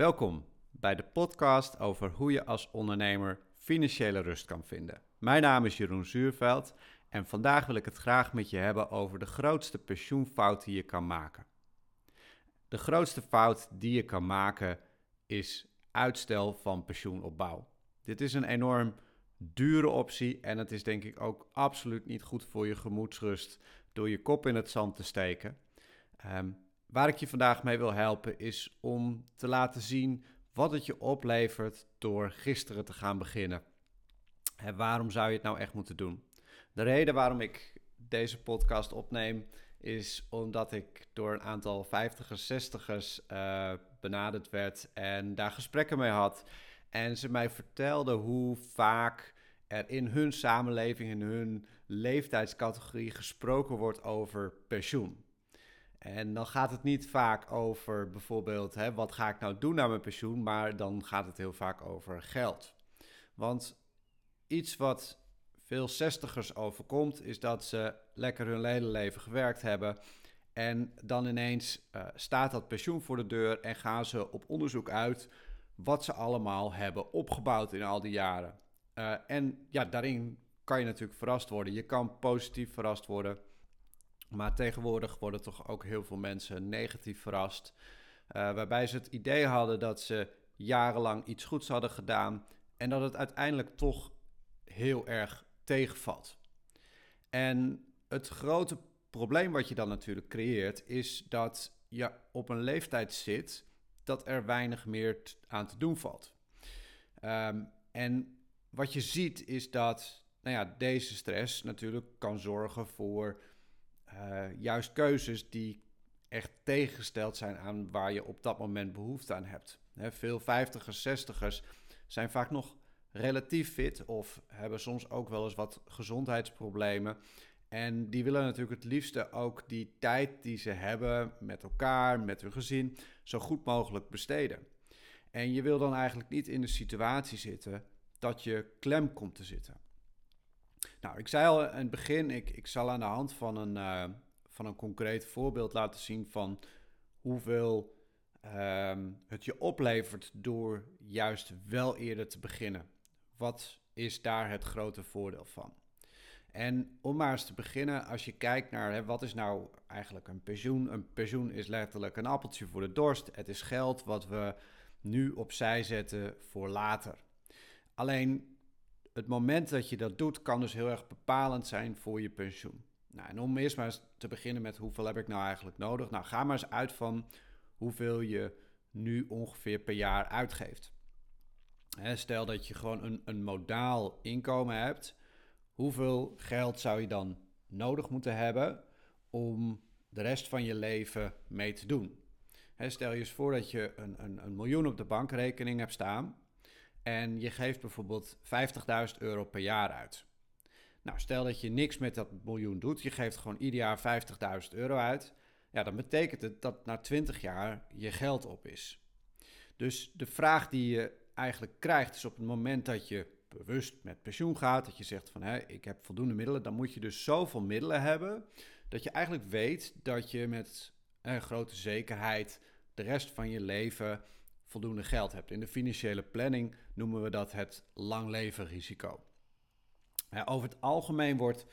Welkom bij de podcast over hoe je als ondernemer financiële rust kan vinden. Mijn naam is Jeroen Zuurveld en vandaag wil ik het graag met je hebben over de grootste pensioenfout die je kan maken. De grootste fout die je kan maken is uitstel van pensioenopbouw. Dit is een enorm dure optie en het is denk ik ook absoluut niet goed voor je gemoedsrust door je kop in het zand te steken. Um, waar ik je vandaag mee wil helpen is om te laten zien wat het je oplevert door gisteren te gaan beginnen. En waarom zou je het nou echt moeten doen? De reden waarom ik deze podcast opneem is omdat ik door een aantal 50ers, 60ers uh, benaderd werd en daar gesprekken mee had. En ze mij vertelden hoe vaak er in hun samenleving, in hun leeftijdscategorie gesproken wordt over pensioen. En dan gaat het niet vaak over bijvoorbeeld, hè, wat ga ik nou doen naar mijn pensioen, maar dan gaat het heel vaak over geld. Want iets wat veel zestigers overkomt, is dat ze lekker hun hele leven gewerkt hebben. En dan ineens uh, staat dat pensioen voor de deur en gaan ze op onderzoek uit wat ze allemaal hebben opgebouwd in al die jaren. Uh, en ja, daarin kan je natuurlijk verrast worden. Je kan positief verrast worden. Maar tegenwoordig worden toch ook heel veel mensen negatief verrast. Uh, waarbij ze het idee hadden dat ze jarenlang iets goeds hadden gedaan. En dat het uiteindelijk toch heel erg tegenvalt. En het grote probleem wat je dan natuurlijk creëert, is dat je op een leeftijd zit dat er weinig meer aan te doen valt. Um, en wat je ziet is dat nou ja, deze stress natuurlijk kan zorgen voor uh, juist keuzes die echt tegengesteld zijn aan waar je op dat moment behoefte aan hebt. He, veel 50ers, 60ers zijn vaak nog relatief fit of hebben soms ook wel eens wat gezondheidsproblemen. En die willen natuurlijk het liefste ook die tijd die ze hebben met elkaar, met hun gezin, zo goed mogelijk besteden. En je wil dan eigenlijk niet in de situatie zitten dat je klem komt te zitten. Nou, ik zei al in het begin, ik, ik zal aan de hand van een, uh, van een concreet voorbeeld laten zien van hoeveel um, het je oplevert door juist wel eerder te beginnen. Wat is daar het grote voordeel van? En om maar eens te beginnen, als je kijkt naar hè, wat is nou eigenlijk een pensioen. Een pensioen is letterlijk een appeltje voor de dorst. Het is geld wat we nu opzij zetten voor later. Alleen het moment dat je dat doet, kan dus heel erg bepalend zijn voor je pensioen. Nou, en om eerst maar eens te beginnen met hoeveel heb ik nou eigenlijk nodig? Nou, ga maar eens uit van hoeveel je nu ongeveer per jaar uitgeeft. stel dat je gewoon een, een modaal inkomen hebt. Hoeveel geld zou je dan nodig moeten hebben om de rest van je leven mee te doen? stel je eens voor dat je een, een, een miljoen op de bankrekening hebt staan en je geeft bijvoorbeeld 50.000 euro per jaar uit. Nou, stel dat je niks met dat miljoen doet, je geeft gewoon ieder jaar 50.000 euro uit. Ja, dan betekent het dat na 20 jaar je geld op is. Dus de vraag die je eigenlijk krijgt is op het moment dat je bewust met pensioen gaat, dat je zegt van hé, ik heb voldoende middelen, dan moet je dus zoveel middelen hebben dat je eigenlijk weet dat je met een grote zekerheid de rest van je leven voldoende geld hebt. In de financiële planning noemen we dat het langlevenrisico. Over het algemeen wordt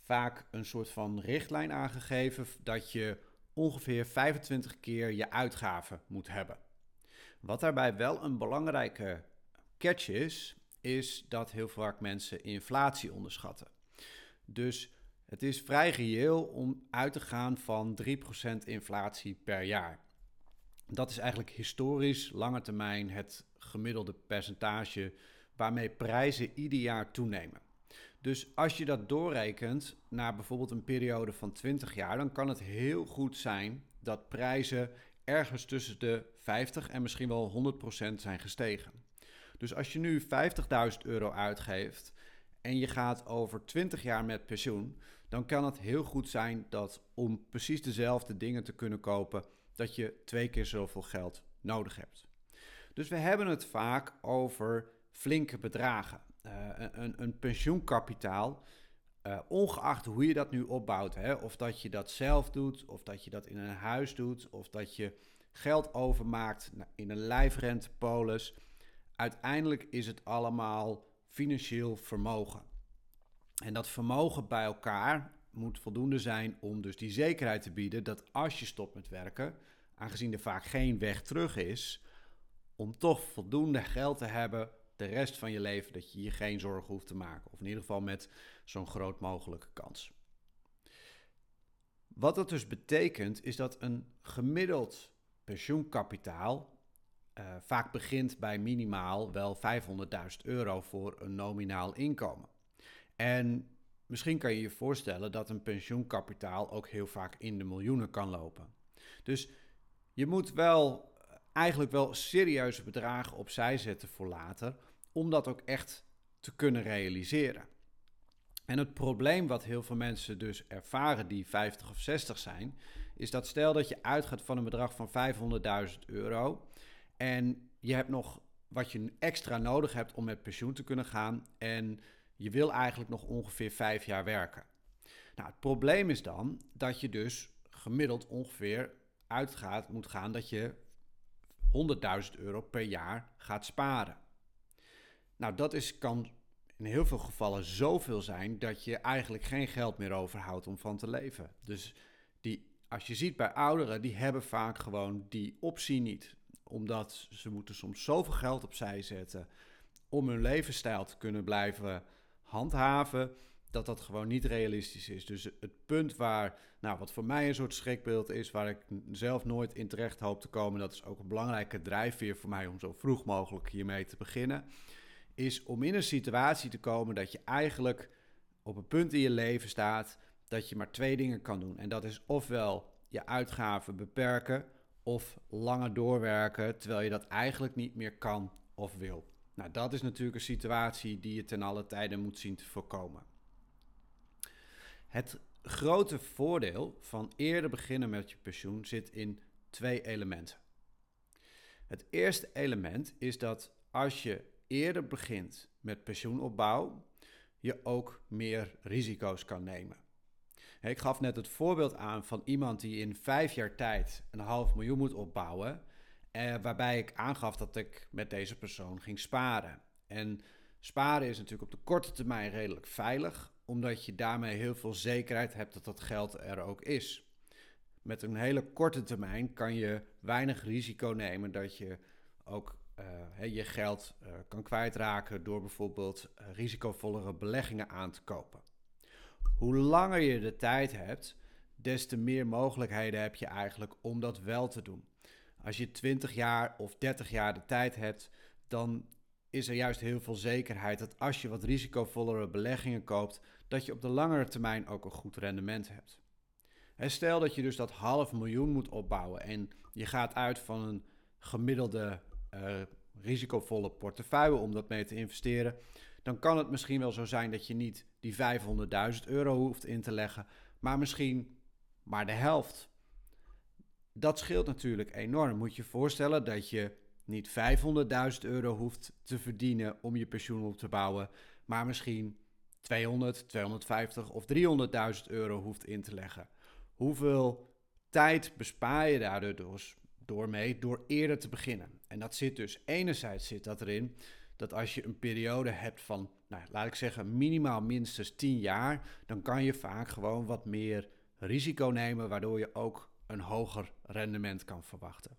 vaak een soort van richtlijn aangegeven dat je ongeveer 25 keer je uitgaven moet hebben. Wat daarbij wel een belangrijke catch is, is dat heel vaak mensen inflatie onderschatten. Dus het is vrij reëel om uit te gaan van 3% inflatie per jaar. Dat is eigenlijk historisch lange termijn het gemiddelde percentage waarmee prijzen ieder jaar toenemen. Dus als je dat doorrekent naar bijvoorbeeld een periode van 20 jaar, dan kan het heel goed zijn dat prijzen ergens tussen de 50 en misschien wel 100% zijn gestegen. Dus als je nu 50.000 euro uitgeeft en je gaat over 20 jaar met pensioen, dan kan het heel goed zijn dat om precies dezelfde dingen te kunnen kopen, dat je twee keer zoveel geld nodig hebt. Dus we hebben het vaak over flinke bedragen. Uh, een, een, pensioenkapitaal, uh, ongeacht hoe je dat nu opbouwt, hè, of dat je dat zelf doet, of dat je dat in een huis doet, of dat je geld overmaakt in een lijfrentepolis. Uiteindelijk is het allemaal financieel vermogen. En dat vermogen bij elkaar moet voldoende zijn om dus die zekerheid te bieden dat als je stopt met werken, aangezien er vaak geen weg terug is, om toch voldoende geld te hebben de rest van je leven dat je je geen zorgen hoeft te maken. Of in ieder geval met zo'n groot mogelijke kans. Wat dat dus betekent, is dat een gemiddeld pensioenkapitaal uh, vaak begint bij minimaal wel 500.000 euro voor een nominaal inkomen. En misschien kan je je voorstellen dat een pensioenkapitaal ook heel vaak in de miljoenen kan lopen. Dus je moet wel eigenlijk wel serieuze bedragen opzij zetten voor later, om dat ook echt te kunnen realiseren. En het probleem wat heel veel mensen dus ervaren die 50 of 60 zijn, is dat stel dat je uitgaat van een bedrag van 500.000 euro en je hebt nog wat je extra nodig hebt om met pensioen te kunnen gaan en je wil eigenlijk nog ongeveer 5 jaar werken. Nou, het probleem is dan dat je dus gemiddeld ongeveer uitgaat, moet gaan dat je 100.000 euro per jaar gaat sparen. Nou, dat is, kan in heel veel gevallen zoveel zijn dat je eigenlijk geen geld meer overhoudt om van te leven. Dus die, als je ziet bij ouderen, die hebben vaak gewoon die optie niet. Omdat ze moeten soms zoveel geld opzij zetten om hun levensstijl te kunnen blijven handhaven dat dat gewoon niet realistisch is. Dus het punt waar, nou, wat voor mij een soort schrikbeeld is, waar ik zelf nooit in terecht hoop te komen, dat is ook een belangrijke drijfveer voor mij om zo vroeg mogelijk hiermee te beginnen, is om in een situatie te komen dat je eigenlijk op een punt in je leven staat dat je maar twee dingen kan doen. En dat is ofwel je uitgaven beperken of langer doorwerken, terwijl je dat eigenlijk niet meer kan of wil. Nou, dat is natuurlijk een situatie die je ten alle tijde moet zien te voorkomen. Het grote voordeel van eerder beginnen met je pensioen zit in twee elementen. Het eerste element is dat als je eerder begint met pensioenopbouw, je ook meer risico's kan nemen. Ik gaf net het voorbeeld aan van iemand die in vijf jaar tijd een half miljoen moet opbouwen, eh, waarbij ik aangaf dat ik met deze persoon ging sparen. En sparen is natuurlijk op de korte termijn redelijk veilig, omdat je daarmee heel veel zekerheid hebt dat dat geld er ook is. Met een hele korte termijn kan je weinig risico nemen dat je ook uh, je geld uh, kan kwijtraken door bijvoorbeeld risicovollere beleggingen aan te kopen. Hoe langer je de tijd hebt, des te meer mogelijkheden heb je eigenlijk om dat wel te doen. Als je 20 jaar of 30 jaar de tijd hebt, dan is er juist heel veel zekerheid dat als je wat risicovollere beleggingen koopt, dat je op de langere termijn ook een goed rendement hebt. En stel dat je dus dat half miljoen moet opbouwen en je gaat uit van een gemiddelde uh, risicovolle portefeuille om dat mee te investeren, dan kan het misschien wel zo zijn dat je niet die 500.000 euro hoeft in te leggen, maar misschien maar de helft. Dat scheelt natuurlijk enorm. Moet je je voorstellen dat je niet 500.000 euro hoeft te verdienen om je pensioen op te bouwen, maar misschien 200, 250 of 300.000 euro hoeft in te leggen. Hoeveel tijd bespaar je daardoor door, door mee door eerder te beginnen? En dat zit dus enerzijds zit dat erin dat als je een periode hebt van, nou, laat ik zeggen, minimaal minstens 10 jaar, dan kan je vaak gewoon wat meer risico nemen, waardoor je ook een hoger rendement kan verwachten.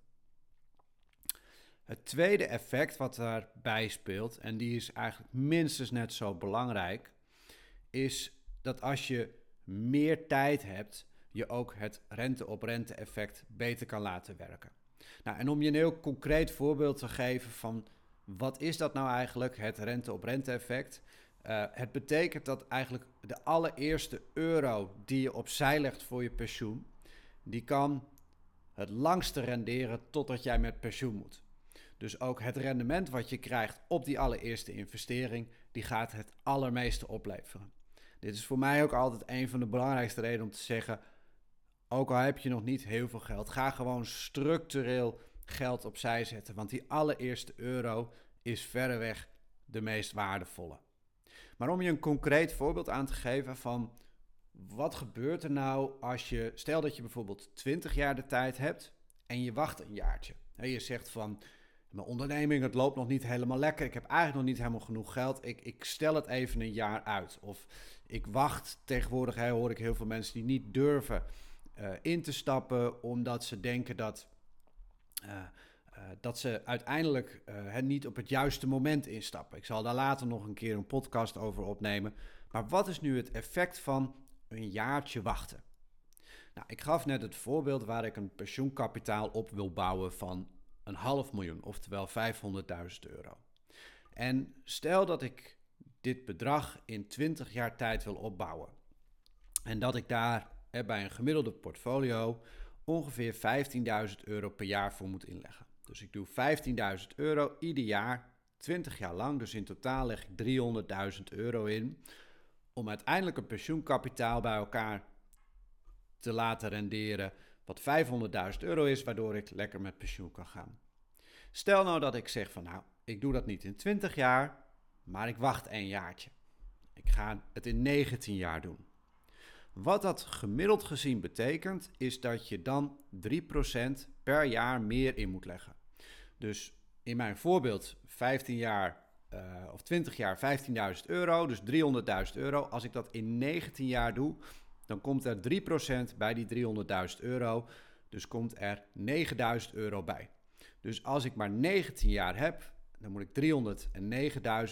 Het tweede effect wat daarbij speelt, en die is eigenlijk minstens net zo belangrijk, is dat als je meer tijd hebt, je ook het rente-op-rente effect beter kan laten werken. Nou, en om je een heel concreet voorbeeld te geven van wat is dat nou eigenlijk, het rente-op-rente effect? Uh, het betekent dat eigenlijk de allereerste euro die je opzij legt voor je pensioen, die kan het langste renderen totdat jij met pensioen moet. Dus ook het rendement wat je krijgt op die allereerste investering, die gaat het allermeeste opleveren. Dit is voor mij ook altijd een van de belangrijkste redenen om te zeggen: ook al heb je nog niet heel veel geld, ga gewoon structureel geld opzij zetten. Want die allereerste euro is verreweg de meest waardevolle. Maar om je een concreet voorbeeld aan te geven van wat gebeurt er nou als je, stel dat je bijvoorbeeld 20 jaar de tijd hebt en je wacht een jaartje. je zegt van, mijn onderneming, het loopt nog niet helemaal lekker. Ik heb eigenlijk nog niet helemaal genoeg geld. Ik, ik stel het even een jaar uit. Of ik wacht. Tegenwoordig hoor ik heel veel mensen die niet durven uh, in te stappen, omdat ze denken dat, uh, uh, dat ze uiteindelijk niet op het juiste moment instappen. Ik zal daar later nog een keer een podcast over opnemen. Maar wat is nu het effect van een jaartje wachten? Nou, ik gaf net het voorbeeld waar ik een pensioenkapitaal op wil bouwen van een half miljoen, oftewel 500.000 euro. En stel dat ik dit bedrag in 20 jaar tijd wil opbouwen. En dat ik daar bij een gemiddelde portfolio ongeveer 15.000 euro per jaar voor moet inleggen. Dus ik doe 15.000 euro ieder jaar, 20 jaar lang. Dus in totaal leg ik 300.000 euro in. Om uiteindelijk een pensioenkapitaal bij elkaar te laten renderen wat 500.000 euro is, waardoor ik lekker met pensioen kan gaan. Stel nou dat ik zeg van nou, ik doe dat niet in 20 jaar, maar ik wacht een jaartje. Ik ga het in 19 jaar doen. Wat dat gemiddeld gezien betekent, is dat je dan 3% per jaar meer in moet leggen. Dus in mijn voorbeeld 15 jaar uh, of 20 jaar 15.000 euro, dus 300.000 euro. Als ik dat in 19 jaar doe, dan komt er 3% bij die 300.000 euro. Dus komt er 9.000 euro bij. Dus als ik maar 19 jaar heb, dan moet ik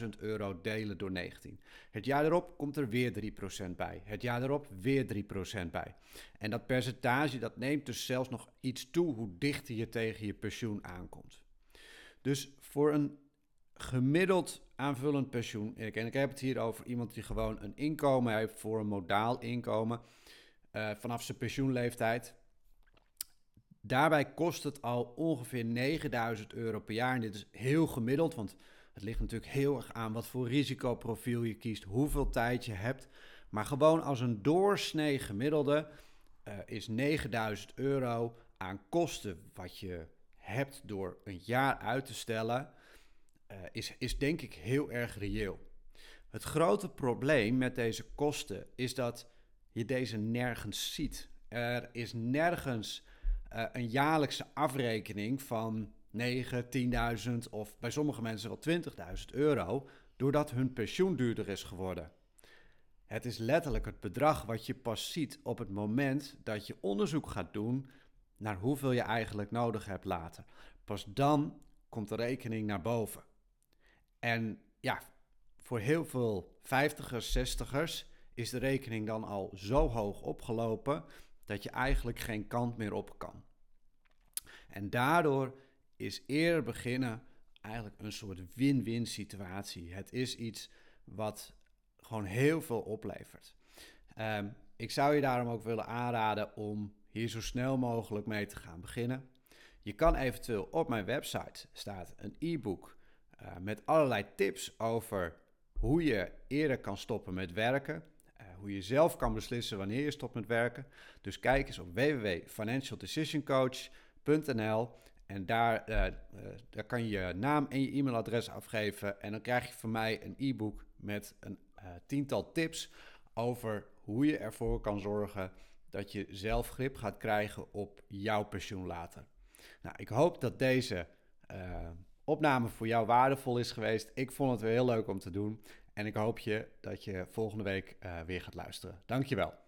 309.000 euro delen door 19. Het jaar erop komt er weer 3% bij. Het jaar erop weer 3% bij. En dat percentage dat neemt dus zelfs nog iets toe hoe dichter je tegen je pensioen aankomt. Dus voor een gemiddeld aanvullend pensioen, en ik heb het hier over iemand die gewoon een inkomen heeft voor een modaal inkomen uh, vanaf zijn pensioenleeftijd. Daarbij kost het al ongeveer 9000 euro per jaar. En dit is heel gemiddeld, want het ligt natuurlijk heel erg aan wat voor risicoprofiel je kiest, hoeveel tijd je hebt. Maar gewoon als een doorsnee gemiddelde uh, is 9000 euro aan kosten wat je hebt door een jaar uit te stellen uh, is, is denk ik heel erg reëel. Het grote probleem met deze kosten is dat je deze nergens ziet. Er is nergens uh, een jaarlijkse afrekening van 9, 10.000 of bij sommige mensen wel 20.000 euro, doordat hun pensioen duurder is geworden. Het is letterlijk het bedrag wat je pas ziet op het moment dat je onderzoek gaat doen naar hoeveel je eigenlijk nodig hebt later. Pas dan komt de rekening naar boven. En ja, voor heel veel vijftigers, zestigers is de rekening dan al zo hoog opgelopen dat je eigenlijk geen kant meer op kan. En daardoor is eerder beginnen eigenlijk een soort win-win situatie. Het is iets wat gewoon heel veel oplevert. Um, ik zou je daarom ook willen aanraden om hier zo snel mogelijk mee te gaan beginnen. Je kan eventueel op mijn website staat een e-book uh, met allerlei tips over hoe je eerder kan stoppen met werken. Uh, hoe je zelf kan beslissen wanneer je stopt met werken. Dus kijk eens op www.financialdecisioncoach.nl en daar, uh, daar kan je je naam en je e-mailadres afgeven. En dan krijg je van mij een e-book met een tiental tips over hoe je ervoor kan zorgen dat je zelf grip gaat krijgen op jouw pensioen later. Nou, ik hoop dat deze opname voor jou waardevol is geweest. Ik vond het weer heel leuk om te doen. En ik hoop je dat je volgende week uh, weer gaat luisteren. Dankjewel.